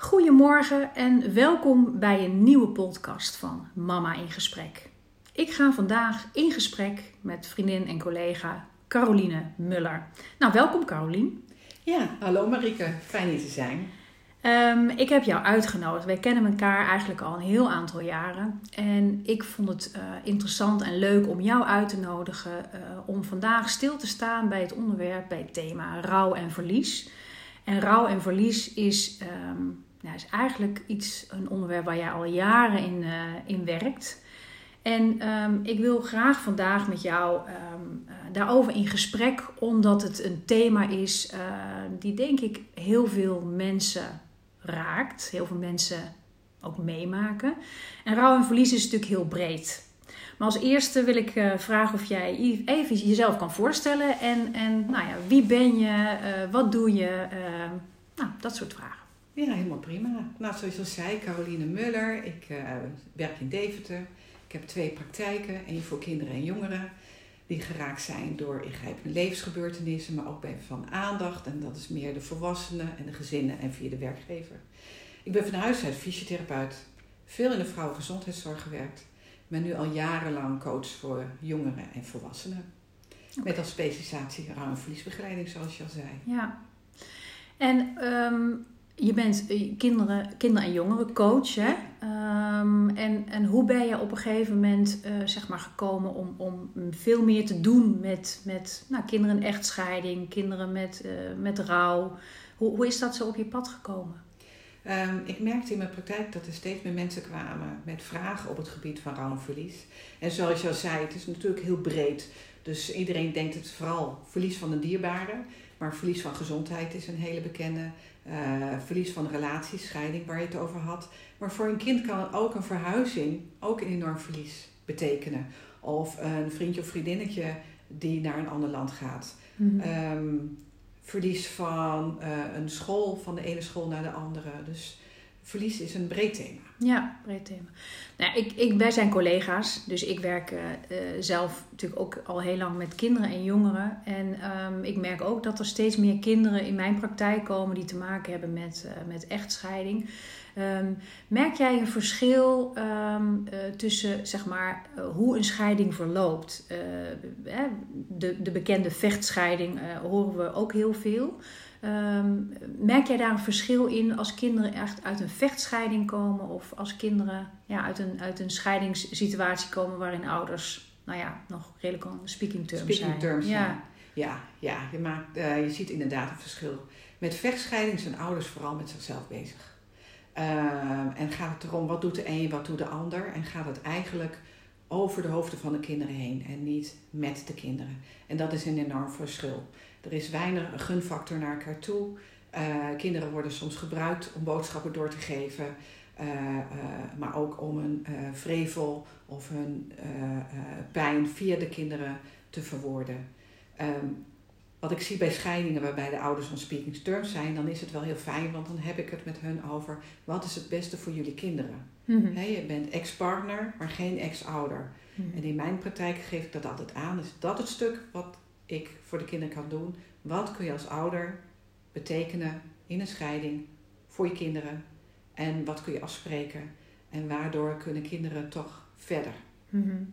Goedemorgen en welkom bij een nieuwe podcast van Mama in Gesprek. Ik ga vandaag in gesprek met vriendin en collega Caroline Muller. Nou, welkom Carolien. Ja, hallo Marike, fijn hier te zijn. Um, ik heb jou uitgenodigd. Wij kennen elkaar eigenlijk al een heel aantal jaren. En ik vond het uh, interessant en leuk om jou uit te nodigen uh, om vandaag stil te staan bij het onderwerp, bij het thema rouw en verlies. En rouw en verlies is, um, nou, is eigenlijk iets, een onderwerp waar jij al jaren in, uh, in werkt. En um, ik wil graag vandaag met jou um, uh, daarover in gesprek, omdat het een thema is uh, die denk ik heel veel mensen raakt, heel veel mensen ook meemaken. En rouw en verlies is natuurlijk heel breed. Maar als eerste wil ik vragen of jij even jezelf kan voorstellen en, en nou ja, wie ben je, wat doe je, nou, dat soort vragen. Ja, helemaal prima. Nou, zoals je al zei, Caroline Muller, ik werk in Deventer. Ik heb twee praktijken, één voor kinderen en jongeren, die geraakt zijn door ingrijpende levensgebeurtenissen, maar ook bij van aandacht. En dat is meer de volwassenen en de gezinnen en via de werkgever. Ik ben van huis uit fysiotherapeut, veel in de vrouwengezondheidszorg gewerkt. Ben nu al jarenlang coach voor jongeren en volwassenen. Okay. Met als specialisatie rouw- en verliesbegeleiding, zoals je al zei. Ja. En um, je bent kinderen, kinderen en jongeren coach, hè? Um, en, en hoe ben je op een gegeven moment uh, zeg maar gekomen om, om veel meer te doen met, met nou, kinderen in echtscheiding, kinderen met, uh, met rouw? Hoe, hoe is dat zo op je pad gekomen? Um, ik merkte in mijn praktijk dat er steeds meer mensen kwamen met vragen op het gebied van rouw en verlies. En zoals je al zei, het is natuurlijk heel breed. Dus iedereen denkt het vooral verlies van een dierbare. Maar verlies van gezondheid is een hele bekende. Uh, verlies van relaties, scheiding waar je het over had. Maar voor een kind kan ook een verhuizing ook een enorm verlies betekenen. Of een vriendje of vriendinnetje die naar een ander land gaat. Mm-hmm. Um, verlies van uh, een school, van de ene school naar de andere. Dus verlies is een breed thema. Ja, breed thema. Nou, ik, ik, wij zijn collega's, dus ik werk uh, zelf natuurlijk ook al heel lang met kinderen en jongeren. En um, ik merk ook dat er steeds meer kinderen in mijn praktijk komen die te maken hebben met, uh, met echtscheiding. Um, merk jij een verschil uh, tussen zeg maar, hoe een scheiding verloopt? De, de bekende vechtscheiding horen we ook heel veel. Um, merk jij daar een verschil in als kinderen echt uit een vechtscheiding komen of als kinderen ja, uit, een, uit een scheidingssituatie komen waarin ouders, nou ja, nog redelijk on speaking terms speaking zijn? Terms, ja. ja. Ja, ja je, maakt, uh, je ziet inderdaad een verschil. Met vechtscheiding zijn ouders vooral met zichzelf bezig. Uh, en gaat het erom wat doet de een, wat doet de ander? En gaat het eigenlijk over de hoofden van de kinderen heen en niet met de kinderen. En dat is een enorm verschil. Er is weinig gunfactor naar elkaar toe. Uh, kinderen worden soms gebruikt om boodschappen door te geven, uh, uh, maar ook om een vrevel of hun pijn via de kinderen te verwoorden. Um, wat ik zie bij scheidingen waarbij de ouders on speaking terms zijn, dan is het wel heel fijn, want dan heb ik het met hun over wat is het beste voor jullie kinderen. He, je bent ex-partner, maar geen ex-ouder. Mm-hmm. En in mijn praktijk geef ik dat altijd aan. Is dat het stuk wat ik voor de kinderen kan doen? Wat kun je als ouder betekenen in een scheiding voor je kinderen? En wat kun je afspreken? En waardoor kunnen kinderen toch verder? Mm-hmm.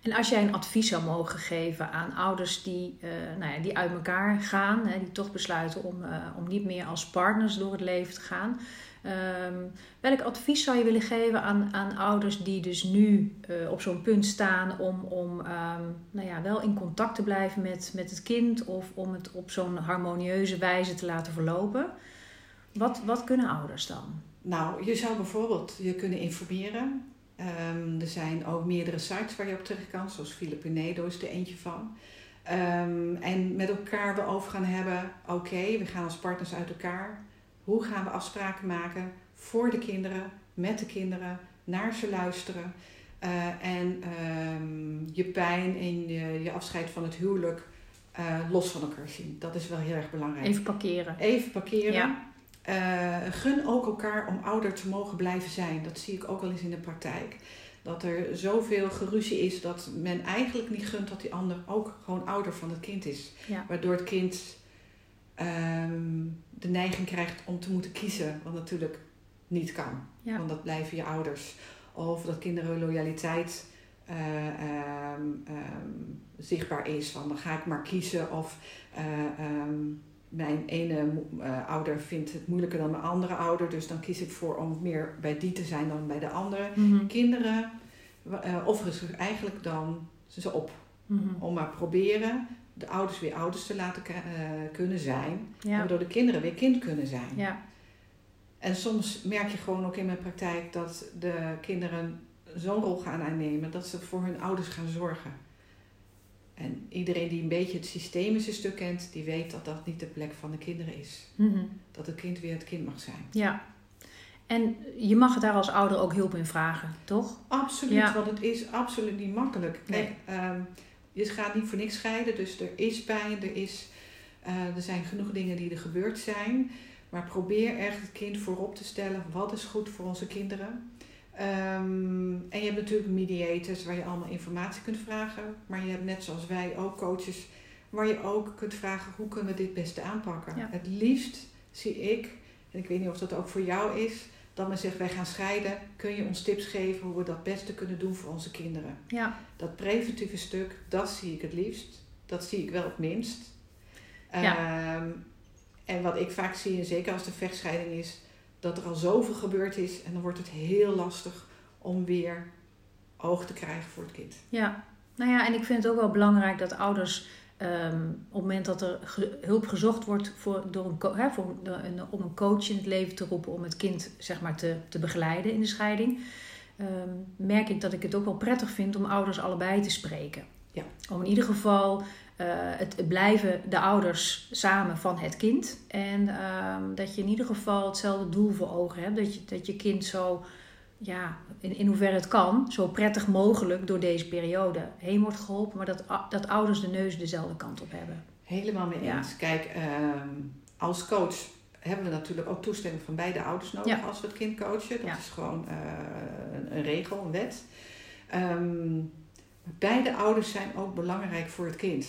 En als jij een advies zou mogen geven aan ouders die, uh, nou ja, die uit elkaar gaan, hè, die toch besluiten om, uh, om niet meer als partners door het leven te gaan. Um, welk advies zou je willen geven aan, aan ouders die dus nu uh, op zo'n punt staan om, om um, nou ja, wel in contact te blijven met, met het kind of om het op zo'n harmonieuze wijze te laten verlopen? Wat, wat kunnen ouders dan? Nou, je zou bijvoorbeeld je kunnen informeren Um, er zijn ook meerdere sites waar je op terecht kan, zoals Filipinedo is er eentje van. Um, en met elkaar we over gaan hebben, oké, okay, we gaan als partners uit elkaar. Hoe gaan we afspraken maken voor de kinderen, met de kinderen, naar ze luisteren. Uh, en um, je pijn en je, je, afscheid van het huwelijk uh, los van elkaar zien. Dat is wel heel erg belangrijk. Even parkeren. Even parkeren. Ja. Uh, gun ook elkaar om ouder te mogen blijven zijn. Dat zie ik ook wel eens in de praktijk. Dat er zoveel geruzie is dat men eigenlijk niet gunt dat die ander ook gewoon ouder van het kind is. Ja. Waardoor het kind ehm, de neiging krijgt om te moeten kiezen, wat natuurlijk niet kan. Ja. Want dat blijven je ouders. Of dat kinderen loyaliteit eh, ehm, ehm, zichtbaar is. Van dan ga ik maar kiezen. Of eh, mijn ene eh, ouder vindt het moeilijker dan mijn andere ouder. Dus dan kies ik voor om meer bij die te zijn dan bij de andere. Mhm. Kinderen uh, offeren zich eigenlijk dan ze op. Mhm. Om maar proberen de ouders weer ouders te laten eh, kunnen zijn. Ja. Waardoor de kinderen weer kind kunnen zijn. Ja. En soms merk je gewoon ook in mijn praktijk dat de kinderen zo'n rol gaan aannemen dat ze voor hun ouders gaan zorgen. En iedereen die een beetje het systemische stuk kent, die weet dat dat niet de plek van de kinderen is. Mhm. Dat het kind weer het kind mag zijn. ja. En je mag daar als ouder ook hulp in vragen, toch? Absoluut, Ja. want het is absoluut niet makkelijk. Nee. Ehm, je gaat niet voor niks scheiden, dus er is pijn, er, is, eh, er zijn genoeg dingen die er gebeurd zijn. Maar probeer echt het kind voorop te stellen, wat is goed voor onze kinderen. Ehm, en je hebt natuurlijk mediators waar je allemaal informatie kunt vragen. Maar je hebt net zoals wij ook coaches waar je ook kunt vragen, hoe kunnen we dit beste aanpakken. Ja. Het liefst zie ik, en ik weet niet of dat ook voor jou is, dat men zegt wij gaan scheiden, kun je ons tips geven hoe we dat beste kunnen doen voor onze kinderen. Ja. Dat preventieve stuk, dat zie ik het liefst. Dat zie ik wel het minst. Ja. Ehm, en wat ik vaak zie, en zeker als de vechtscheiding is, dat er al zoveel gebeurd is en dan wordt het heel lastig om weer oog te krijgen voor het kind. Ja, nou ja, en ik vind het ook wel belangrijk dat ouders ehm, op het moment dat er ge- hulp gezocht wordt voor, door een, voor, een, om een coach in het leven te roepen om het kind zeg maar, te, te begeleiden in de scheiding, ehm, merk ik dat ik het ook wel prettig vind om ouders allebei te spreken. Ja. Om in ieder geval eh, het, het blijven de ouders samen van het kind. En ehm, dat je in ieder geval hetzelfde doel voor ogen hebt. Dat je, dat je kind zo ja, in, in hoeverre het kan, zo prettig mogelijk door deze periode heen wordt geholpen, maar dat, dat ouders de neus dezelfde kant op hebben. Helemaal mee Ja. eens. Kijk, ehm, als coach hebben we natuurlijk ook toestemming van beide ouders nodig Ja. als we het kind coachen. Dat Ja. is gewoon eh, een, een regel, een wet. Ehm, beide ouders zijn ook belangrijk voor het kind.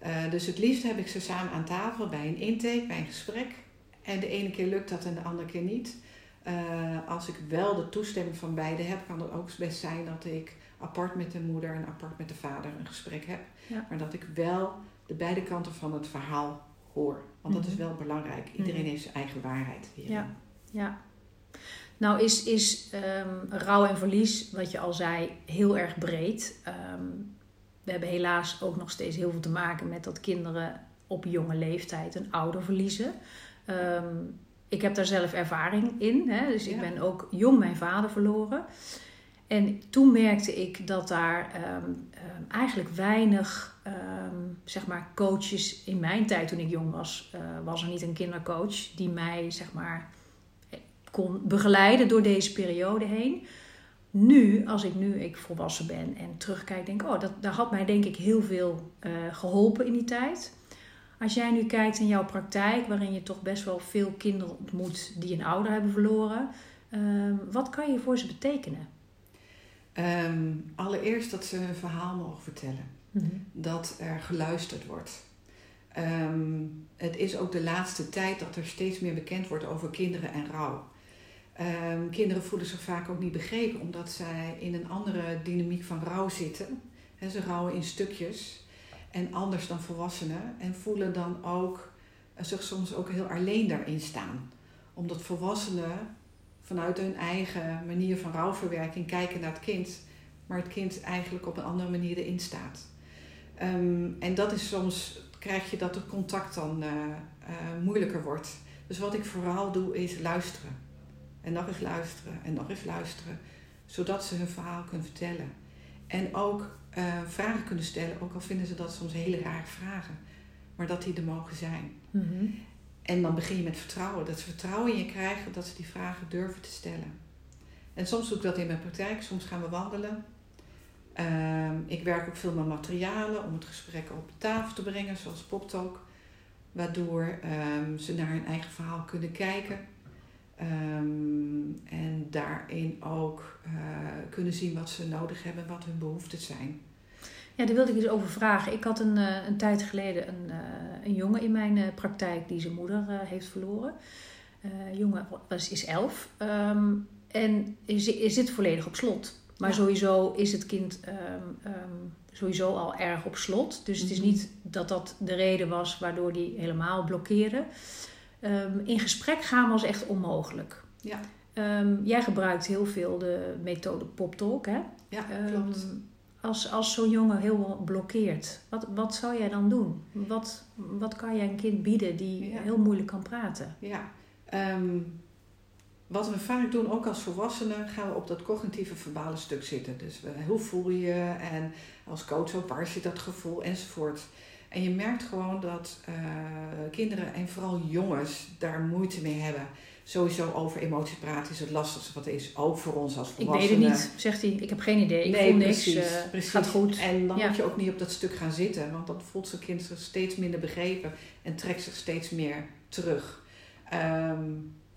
Eh, dus het liefst heb ik ze samen aan tafel bij een intake, bij een gesprek. En de ene keer lukt dat en de andere keer niet. Eh, als ik wel de toestemming van beide heb, kan het ook best zijn dat ik apart met de moeder en apart met de vader een gesprek heb. Ja. Maar dat ik wel de beide kanten van het verhaal hoor. Want dat is Mhm. wel belangrijk. Iedereen Mhm. heeft zijn eigen waarheid. hierin. Ja. Ja. Nou is, is ehm, rouw en verlies, wat je al zei, heel erg breed. Ehm, we hebben helaas ook nog steeds heel veel te maken met dat kinderen op jonge leeftijd een ouder verliezen. Ehm, ik heb daar zelf ervaring in. Hè? Dus ik ben ook jong mijn vader verloren. En toen merkte ik dat daar ehm, ehm, eigenlijk weinig zeg maar coaches in mijn tijd toen ik jong was, eh, was er niet een kindercoach die mij zeg maar kon begeleiden door deze periode heen. Nu, als ik nu ik volwassen ben en terugkijk, denk ik, oh, dat, dat had mij denk ik heel veel eh, geholpen in die tijd. Als jij nu kijkt in jouw praktijk, waarin je toch best wel veel kinderen ontmoet die een ouder hebben verloren, ehm, wat kan je voor ze betekenen? Ehm, allereerst dat ze hun verhaal mogen vertellen. Dat er geluisterd wordt. Ehm, het is ook de laatste tijd dat er steeds meer bekend wordt over kinderen en rouw. Ehm, kinderen voelen zich vaak ook niet begrepen omdat zij in een andere dynamiek van rouw zitten. Ze rouwen in stukjes en anders dan volwassenen en voelen dan ook eh, zich soms ook heel alleen daarin staan. Omdat volwassenen vanuit hun eigen manier van rouwverwerking kijken naar het kind, maar het kind eigenlijk op een andere manier erin staat. Ehm, en dat is soms, krijg je dat het contact dan eh, eh, moeilijker wordt. Dus wat ik vooral doe is luisteren. En nog eens luisteren en nog eens luisteren. Zodat ze hun verhaal kunnen vertellen. En ook eh, vragen kunnen stellen, ook al vinden ze dat soms hele rare vragen. Maar dat die er mogen zijn. Mhm. En dan begin je met vertrouwen. Dat ze vertrouwen in je krijgen dat ze die vragen durven te stellen. En soms doe ik dat in mijn praktijk. Soms gaan we wandelen. Ehm, ik werk ook veel met materialen om het gesprek op tafel te brengen, zoals PopTalk. Waardoor ehm, ze naar hun eigen verhaal kunnen kijken. Ehm, en daarin ook eh, kunnen zien wat ze nodig hebben en wat hun behoeften zijn. Ja, daar wilde ik eens over vragen. Ik had een, uh, een tijd geleden een, uh, een jongen in mijn praktijk die zijn moeder heeft verloren. jongen was, is elf um, en is, is zit volledig op slot. Maar ja. sowieso is het kind um, um, sowieso al erg op slot. Dus het is Mhm. niet dat dat de reden was waardoor hij helemaal blokkeerde. Ehm, in gesprek gaan was echt onmogelijk. Ja. Ehm, jij gebruikt heel veel de methode PopTalk, hè? Ja, Ehm, klopt. Als, als zo'n jongen heel blokkeert, wat, wat zou jij dan doen? Wat, wat kan jij een kind bieden die Ja. heel moeilijk kan praten? Ja, wat we vaak doen, ook als volwassenen, gaan we op dat cognitieve verbale stuk zitten. Dus we, hoe voel je je en als coach ook, waar zit dat gevoel enzovoort. En je merkt gewoon dat eh, kinderen en vooral jongens daar moeite mee hebben. Sowieso over emoties praten is het lastigste wat is, ook voor ons als Ik weet volwassenen. het niet, zegt hij. Ik heb geen idee. Ik nee, voel niks. precies, eh, precies. Gaat goed. En dan Ja. moet je ook niet op dat stuk gaan zitten, want dan voelt zijn kind zich steeds minder begrepen en trekt zich steeds meer terug.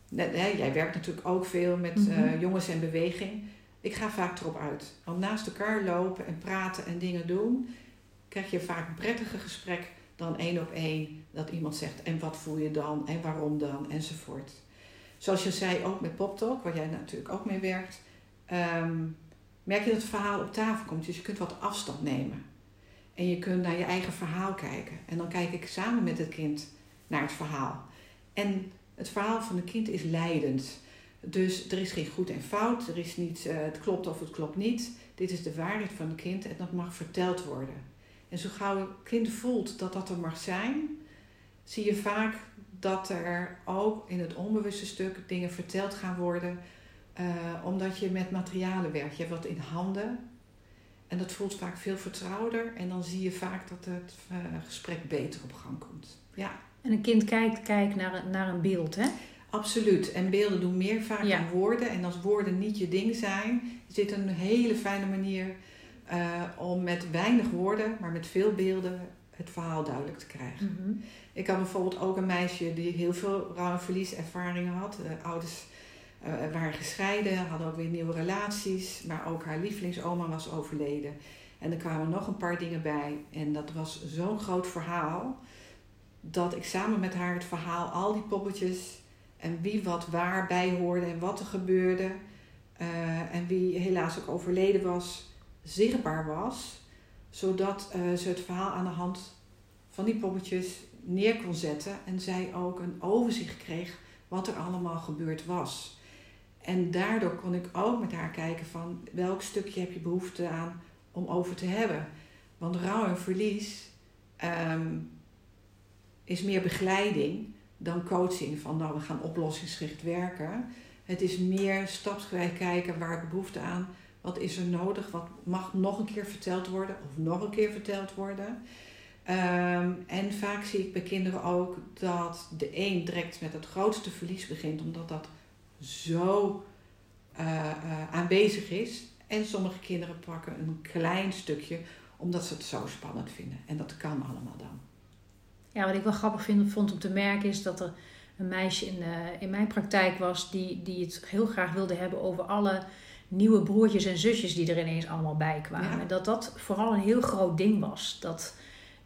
Net, hè, jij werkt natuurlijk ook veel met eh, jongens en beweging. Ik ga vaak erop uit. Want naast elkaar lopen en praten en dingen doen, krijg je vaak een prettiger gesprek dan één op één. Dat iemand zegt, en wat voel je dan, en waarom dan, enzovoort. Zoals je zei, ook met PopTalk, waar jij natuurlijk ook mee werkt, ehm, merk je dat het verhaal op tafel komt. Dus je kunt wat afstand nemen. En je kunt naar je eigen verhaal kijken. En dan kijk ik samen met het kind naar het verhaal. En het verhaal van het kind is leidend. Dus er is geen goed en fout. Er is niet eh, het klopt of het klopt niet. Dit is de waarheid van het kind en dat mag verteld worden. En zo gauw het kind voelt dat dat er mag zijn, zie je vaak dat er ook in het onbewuste stuk dingen verteld gaan worden. eh, omdat je met materialen werkt. Je hebt wat in handen. En dat voelt vaak veel vertrouwder. En dan zie je vaak dat het eh, gesprek beter op gang komt. Ja. En een kind kijkt, kijkt naar, een- naar een beeld, hè? Absoluut. En beelden doen meer vaak Ja. dan woorden. En als woorden niet je ding zijn, is dit een hele fijne manier eh, om met weinig woorden, maar met veel beelden, het verhaal duidelijk te krijgen. Mhm. Ik had bijvoorbeeld ook een meisje die heel veel rouw- en verlieservaringen had. De ouders eh, waren gescheiden, hadden ook weer nieuwe relaties, maar ook haar lievelingsoma was overleden. En er kwamen nog een paar dingen bij. En dat was zo'n groot verhaal, dat ik samen met haar het verhaal, al die poppetjes en wie wat waar bij hoorde en wat er gebeurde. eh, en wie helaas ook overleden was, zichtbaar was. Zodat eh, ze het verhaal aan de hand van die poppetjes neer kon zetten. En zij ook een overzicht kreeg wat er allemaal gebeurd was. En daardoor kon ik ook met haar kijken van welk stukje heb je behoefte aan om over te hebben. Want rouw en verlies ehm, is meer begeleiding dan coaching. Van nou, we gaan oplossingsgericht werken. Het is meer stapsgewijs kijken waar ik behoefte aan. Wat is er nodig? Wat mag nog een keer verteld worden? Of nog een keer verteld worden? Ehm, en vaak zie ik bij kinderen ook dat de een direct met het grootste verlies begint, omdat dat zo eh, eh, aanwezig is. En sommige kinderen pakken een klein stukje, omdat ze het zo spannend vinden. En dat kan allemaal dan. Ja, wat ik wel grappig vind, vond om te merken is dat er een meisje in, eh, in mijn praktijk was die, die het heel graag wilde hebben over alle nieuwe broertjes en zusjes die er ineens allemaal bij kwamen. Ja. En dat dat vooral een heel groot ding was. Dat,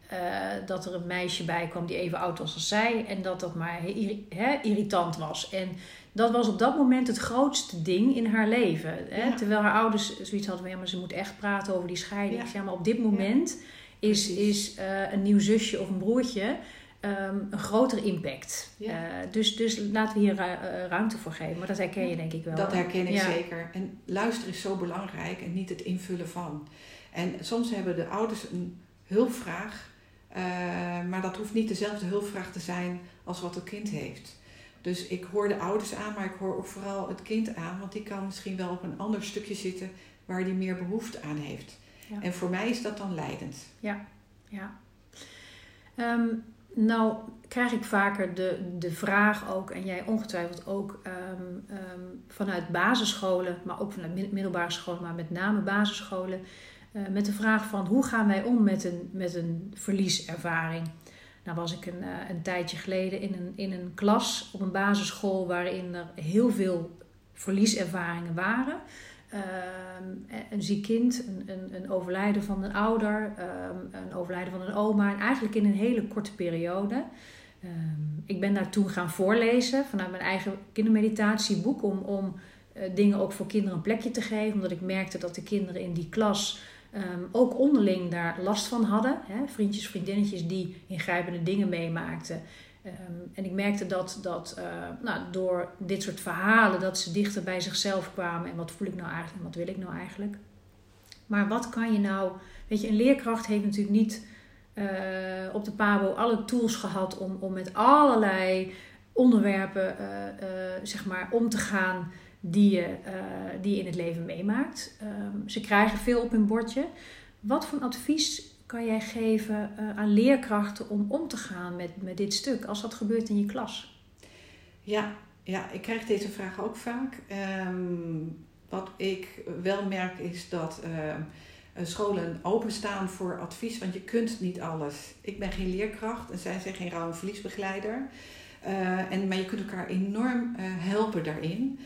eh, dat er een meisje bij kwam die even oud was als zij en dat dat maar he- irritant was. En dat was op dat moment het grootste ding in haar leven. Hè? Ja. Terwijl haar ouders zoiets hadden van ja, maar ze moet echt praten over die scheiding. Ja. Zeg, maar op dit moment is, is eh, een nieuw zusje of een broertje ehm, een groter impact. Ja. Eh, dus, dus laten we hier eh, ruimte voor geven. Maar dat herken je denk ik wel. Dat herken ik Ja. zeker. En luisteren is zo belangrijk en niet het invullen van. En soms hebben de ouders een hulpvraag, eh, maar dat hoeft niet dezelfde hulpvraag te zijn als wat het kind heeft. Dus ik hoor de ouders aan, maar ik hoor ook vooral het kind aan, want die kan misschien wel op een ander stukje zitten waar die meer behoefte aan heeft. Ja. En voor mij is dat dan leidend. Ja. Ehm, nou krijg ik vaker de, de vraag ook, en jij ongetwijfeld ook, ehm, ehm, vanuit basisscholen, maar ook vanuit mid- middelbare scholen, maar met name basisscholen, eh, met de vraag van hoe gaan wij om met een, met een verlieservaring? Nou was ik een, eh, een tijdje geleden in een, in een klas op een basisschool waarin er heel veel verlieservaringen waren. Ehm, een ziek kind, een, een, een, overlijden van een ouder, ehm, een overlijden van een oma. En eigenlijk in een hele korte periode. Ehm, ik ben daar toen gaan voorlezen vanuit mijn eigen kindermeditatieboek. Om, om uh, dingen ook voor kinderen een plekje te geven. Omdat ik merkte dat de kinderen in die klas ook onderling daar last van hadden. Hè? Vriendjes, vriendinnetjes die ingrijpende dingen meemaakten. Ehm, en ik merkte dat, dat uh, nou, door dit soort verhalen, dat ze dichter bij zichzelf kwamen. En wat voel ik nou eigenlijk en wat wil ik nou eigenlijk? Maar wat kan je nou... Weet je, een leerkracht heeft natuurlijk niet uh, op de PABO alle tools gehad om, om met allerlei onderwerpen uh, zeg maar om te gaan die je, die je in het leven meemaakt. Um, ze krijgen veel op hun bordje. Wat voor advies kan jij geven uh, aan leerkrachten om om te gaan met, met dit stuk als dat gebeurt in je klas? Ja, ja ik krijg deze vraag ook vaak. Um, wat ik wel merk is dat uh, scholen openstaan voor advies, want je kunt niet alles. Ik ben geen leerkracht en zij zijn geen rouw- verliesbegeleider. Uh, en, maar je kunt elkaar enorm helpen daarin.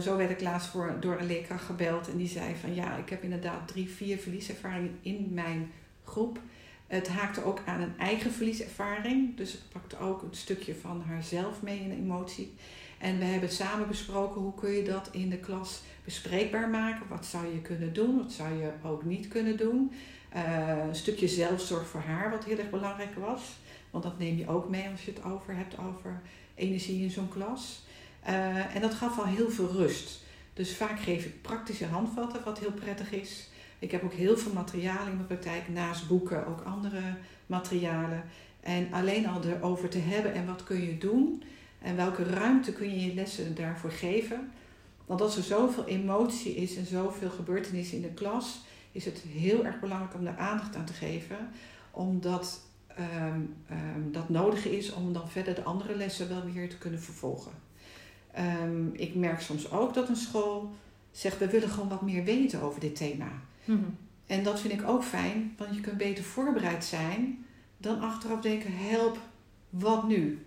Zo werd ik laatst voor, door een leerkracht gebeld en die zei van ja, ik heb inderdaad drie, vier verlieservaringen in mijn groep. Het haakte ook aan een eigen verlieservaring. Dus het pakte ook een stukje van haarzelf mee in de emotie. En we hebben samen besproken hoe kun je dat in de klas bespreekbaar maken. Wat zou je kunnen doen, wat zou je ook niet kunnen doen. Uh, een stukje zelfzorg voor haar, wat heel erg belangrijk was. Want dat neem je ook mee als je het over hebt over energie in zo'n klas. Uh, en dat gaf al heel veel rust. Dus vaak geef ik praktische handvatten, wat heel prettig is. Ik heb ook heel veel materiaal in mijn praktijk, naast boeken ook andere materialen. En alleen al erover te hebben en wat kun je doen en welke ruimte kun je je lessen daarvoor geven. Want als er zoveel emotie is en zoveel gebeurtenissen in de klas, is het heel erg belangrijk om daar aandacht aan te geven. Omdat um, um, dat nodig is om dan verder de andere lessen wel weer te kunnen vervolgen. Um, ik merk soms ook dat een school zegt, we willen gewoon wat meer weten over dit thema. Mm En dat vind ik ook fijn, want je kunt beter voorbereid zijn dan achteraf denken: help, wat nu?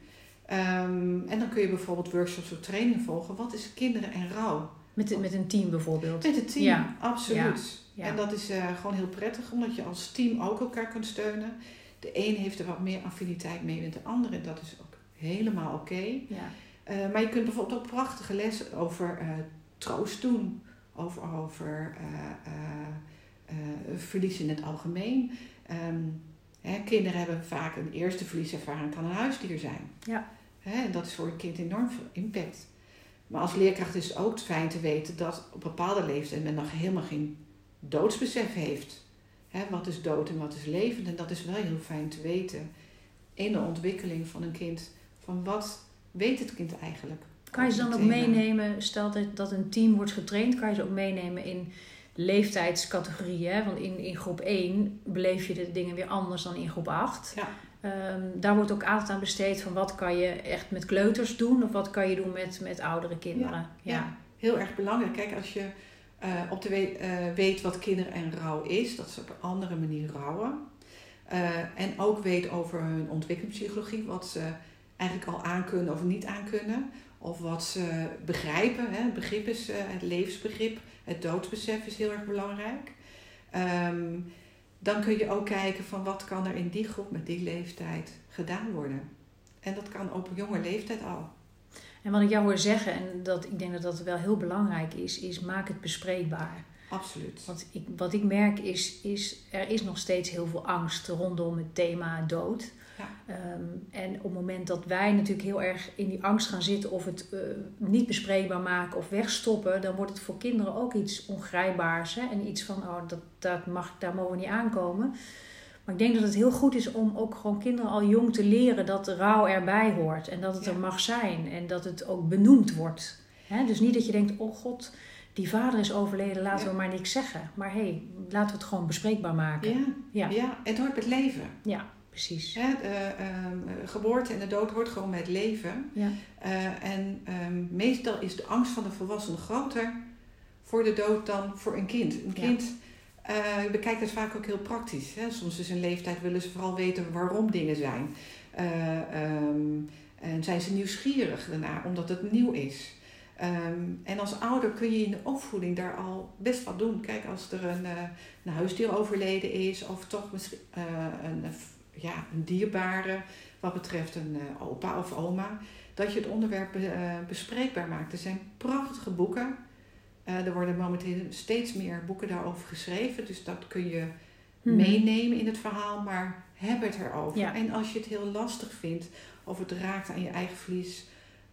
Um, en dan kun je bijvoorbeeld workshops of trainingen volgen. Wat is kinderen en rouw? Met, met een team bijvoorbeeld? Met een team, ja. absoluut. Ja. En dat is uh, gewoon heel prettig, omdat je als team ook elkaar kunt steunen. De een heeft er wat meer affiniteit mee dan de andere. En dat is ook helemaal oké. Okay. Ja. Uh, maar je kunt bijvoorbeeld ook prachtige lessen over uh, troost doen. Over, over uh, verlies in het algemeen. Um, hè, kinderen hebben vaak een eerste verlieservaring, kan een huisdier zijn. Ja. Hè, en dat is voor een kind enorm veel impact. Maar als leerkracht is het ook fijn te weten dat op bepaalde leeftijd men nog helemaal geen doodsbesef heeft. Hè, wat is dood en wat is levend? En dat is wel heel fijn te weten in de ontwikkeling van een kind. Van wat weet het kind eigenlijk? Kan je ze dan ook meenemen, stel dat, dat een team wordt getraind, kan je ze ook meenemen in leeftijdscategorieën. Want in, in groep 1 beleef je de dingen weer anders dan in groep 8. Ja. Um, daar wordt ook aandacht aan besteed van wat kan je echt met kleuters doen of wat kan je doen met, met oudere kinderen. Ja, ja. heel erg belangrijk. Kijk, als je uh, op de weet, uh, weet wat kinderen en rouw is, dat ze op een andere manier rouwen. Uh, en ook weet over hun ontwikkelingspsychologie, wat ze eigenlijk al aankunnen of niet aankunnen. Of wat ze begrijpen. Hè. Het begrip is het levensbegrip. Het doodsbesef is heel erg belangrijk. Um, dan kun je ook kijken van wat kan er in die groep met die leeftijd gedaan worden. En dat kan op jonge leeftijd al. En wat ik jou hoor zeggen, en dat, ik denk dat dat wel heel belangrijk is, is maak het bespreekbaar. Absoluut. Want ik, wat ik merk is, is, er is nog steeds heel veel angst rondom het thema dood. Ja. Um, en op het moment dat wij natuurlijk heel erg in die angst gaan zitten of het uh, niet bespreekbaar maken of wegstoppen, dan wordt het voor kinderen ook iets ongrijpbaars. Hè? En iets van, oh, dat, dat mag, daar mogen we niet aankomen. Maar ik denk dat het heel goed is om ook gewoon kinderen al jong te leren dat de rouw erbij hoort. En dat het ja. er mag zijn. En dat het ook benoemd wordt. Hè? Dus niet dat je denkt, oh god, die vader is overleden, laten ja. we maar niks zeggen. Maar hé, hey, laten we het gewoon bespreekbaar maken. Ja, ja. ja het hoort bij het leven. Ja, precies. Ja, de, uh, geboorte en de dood hoort gewoon met leven. Ja. Uh, en um, meestal is de angst van de volwassene groter voor de dood dan voor een kind. Een kind ja. uh, bekijkt het vaak ook heel praktisch. Hè? Soms is een leeftijd willen ze vooral weten waarom dingen zijn. Um, en zijn ze nieuwsgierig daarna, omdat het nieuw is. Ehm, en als ouder kun je in de opvoeding daar al best wat doen. Kijk, als er een, een huisdier overleden is, of toch misschien uh, een, ja, een dierbare, wat betreft een opa of oma, dat je het onderwerp bespreekbaar maakt. Er zijn prachtige boeken. er worden momenteel steeds meer boeken daarover geschreven, dus dat kun je hmm. meenemen in het verhaal, maar heb het erover. En als je het heel lastig vindt of het raakt aan je eigen vlies,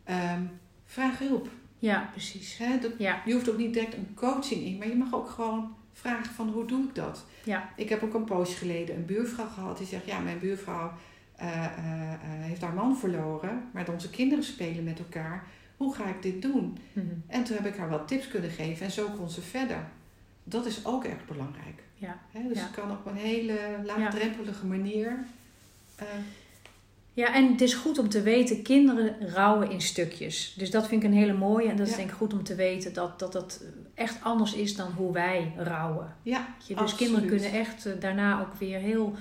ehm, vraag hulp. Ja, precies. dat, ja. Je hoeft ook niet direct een coaching in, maar je mag ook gewoon vragen van hoe doe ik dat? Ja. Ik heb ook een poosje geleden een buurvrouw gehad die zegt, ja, mijn buurvrouw uh, uh, heeft haar man verloren, maar onze kinderen spelen met elkaar. Hoe ga ik dit doen? Mhm. En toen heb ik haar wat tips kunnen geven en zo kon ze verder. Dat is ook erg belangrijk. Ja. dus je kan op een hele laagdrempelige manier ja, en het is goed om te weten, kinderen rouwen in stukjes. Dus dat vind ik een hele mooie. En dat is denk ik goed om te weten dat, dat dat echt anders is dan hoe wij rouwen. Ja, je, Dus kinderen kunnen echt eh, daarna ook weer heel,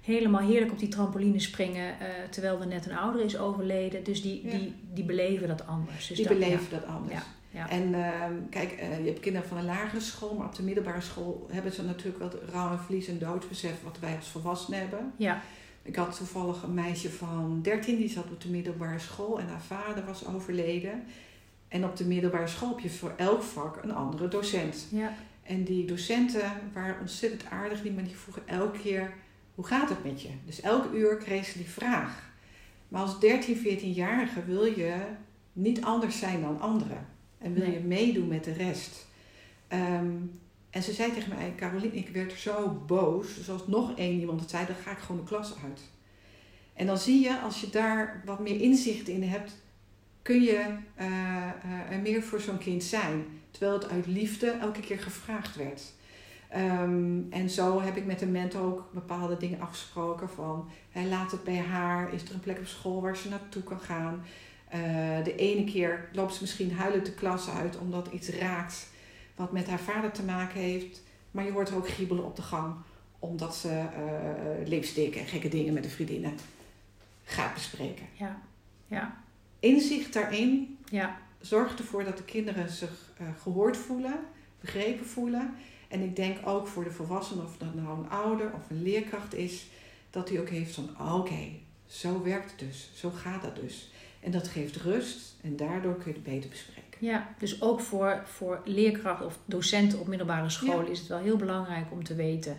helemaal heerlijk op die trampoline springen. Uh, terwijl er net een ouder is overleden. Dus die, die, die beleven dat anders. Dus die beleven dat anders. Ja. En ehm, kijk, uh, je hebt kinderen van een lagere school, maar op de middelbare school hebben ze natuurlijk wel rouw en verlies en doodbesef, wat wij als volwassenen hebben. Ja. Ik had toevallig een meisje van 13, die zat op de middelbare school en haar vader was overleden. En op de middelbare school heb je voor elk vak een andere docent. Ja. En die docenten waren ontzettend aardig, die, maar die vroegen elke keer: hoe gaat het met je? Dus elk uur kreeg ze die vraag. Maar als 13, 14-jarige wil je niet anders zijn dan anderen. En wil je meedoen met de rest. Um, en ze zei tegen mij, Caroline, ik werd zo boos. Dus als nog één iemand het zei, dan ga ik gewoon de klas uit. En dan zie je, als je daar wat meer inzicht in hebt, kun je uh, uh, er meer voor zo'n kind zijn. Terwijl het uit liefde elke keer gevraagd werd. Um, en zo heb ik met de mentor ook bepaalde dingen afgesproken van laat het bij haar, is er een plek op school waar ze naartoe kan gaan. Uh, de ene keer loopt ze misschien huilend de klas uit omdat iets raakt wat met haar vader te maken heeft. Maar je hoort er ook giebelen op de gang, omdat ze uh, lipstick en gekke dingen met de vriendinnen gaat bespreken. Ja, ja. Inzicht daarin ja. zorgt ervoor dat de kinderen zich uh, gehoord voelen, begrepen voelen. En ik denk ook voor de volwassenen, of dat nou een ouder of een leerkracht is, dat hij ook heeft van: oké, zo werkt het dus, zo gaat dat dus. En dat geeft rust en daardoor kun je het beter bespreken. Ja, dus ook voor, voor leerkrachten of docenten op middelbare scholen is het wel heel belangrijk om te weten.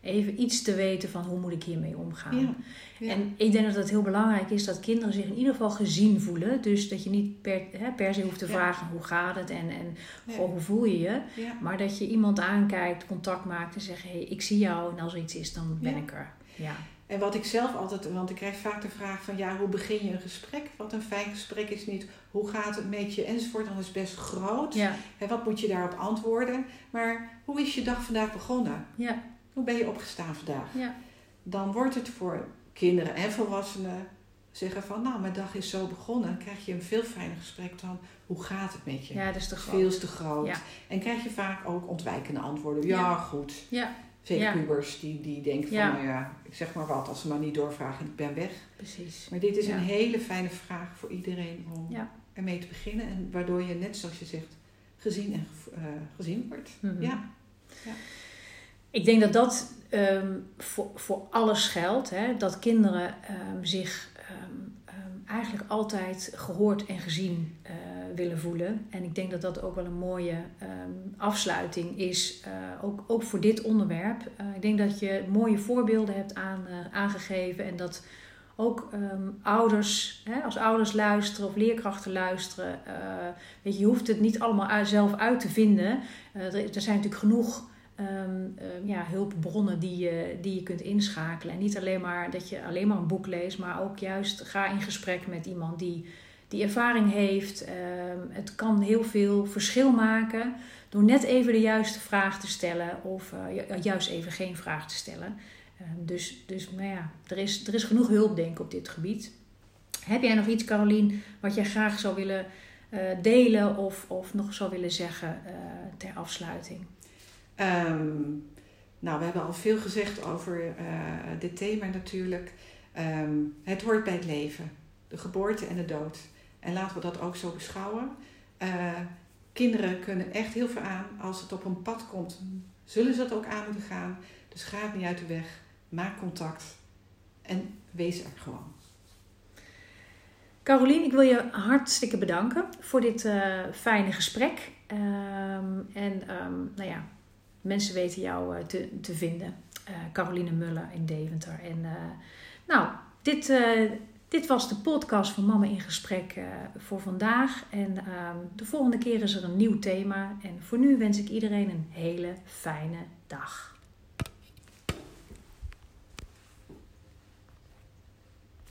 Even iets te weten van hoe moet ik hiermee omgaan. Ja. En ik denk dat het heel belangrijk is dat kinderen zich in ieder geval gezien voelen. Dus dat je niet per, hè, per se hoeft te vragen hoe gaat het en, en hoe voel je je. Maar dat je iemand aankijkt, contact maakt en zegt hé, hey, ik zie jou en als er iets is dan ben ik er. Ja. En wat ik zelf altijd, want ik krijg vaak de vraag van ja, hoe begin je een gesprek? Wat een fijn gesprek is niet, hoe gaat het met je enzovoort, dan is het best groot. Ja. En wat moet je daarop antwoorden? Maar hoe is je dag vandaag begonnen? Ja. Hoe ben je opgestaan vandaag? Ja. Dan wordt het voor kinderen en volwassenen zeggen van nou, mijn dag is zo begonnen. Dan krijg je een veel fijner gesprek dan hoe gaat het met je? Ja, dat is te groot. Veel te groot. Ja. En krijg je vaak ook ontwijkende antwoorden. Ja, goed. Ja. Zeker pubers die, die denken van, nou ja, ik zeg maar wat, als ze maar niet doorvragen, ik ben weg. Precies. Maar dit is een hele fijne vraag voor iedereen om ermee te beginnen. En waardoor je, net zoals je zegt, gezien en uh, gezien wordt. Mhm. ja. ja. Ik denk dat dat um, voor, voor alles geldt. Hè? Dat kinderen um, zich um, eigenlijk altijd gehoord en gezien uh, willen voelen. En ik denk dat dat ook wel een mooie um, afsluiting is, uh, ook, ook voor dit onderwerp. Uh, ik denk dat je mooie voorbeelden hebt aan, aangegeven en dat ook um, ouders, hè, als ouders luisteren of leerkrachten luisteren, weet je, je hoeft het niet allemaal zelf uit te vinden. Er, zijn natuurlijk genoeg Um, ja, hulpbronnen die je, die je kunt inschakelen. En niet alleen maar dat je alleen maar een boek leest, maar ook juist ga in gesprek met iemand die die ervaring heeft. Um, het kan heel veel verschil maken door net even de juiste vraag te stellen of uh, juist even geen vraag te stellen. Um, dus dus nou ja, er is, er is genoeg hulp denk ik op dit gebied. Heb jij nog iets, Carolien, wat jij graag zou willen uh, delen of, of nog zou willen zeggen ter afsluiting? Um, nou, we hebben al veel gezegd over dit thema natuurlijk. Het hoort bij het leven. De geboorte en de dood. En laten we dat ook zo beschouwen. Uh, kinderen kunnen echt heel veel aan. Als het op een pad komt, zullen ze dat ook aan moeten gaan. Dus ga het niet uit de weg. Maak contact. En wees er gewoon. Carolien, ik wil je hartstikke bedanken voor dit uh, fijne gesprek. Um, en um, nou ja, mensen weten jou uh, te, te vinden. Caroline Muller in Deventer. En nou, dit, dit was de podcast van Mama in Gesprek voor vandaag. En um, de volgende keer is er een nieuw thema. En voor nu wens ik iedereen een hele fijne dag.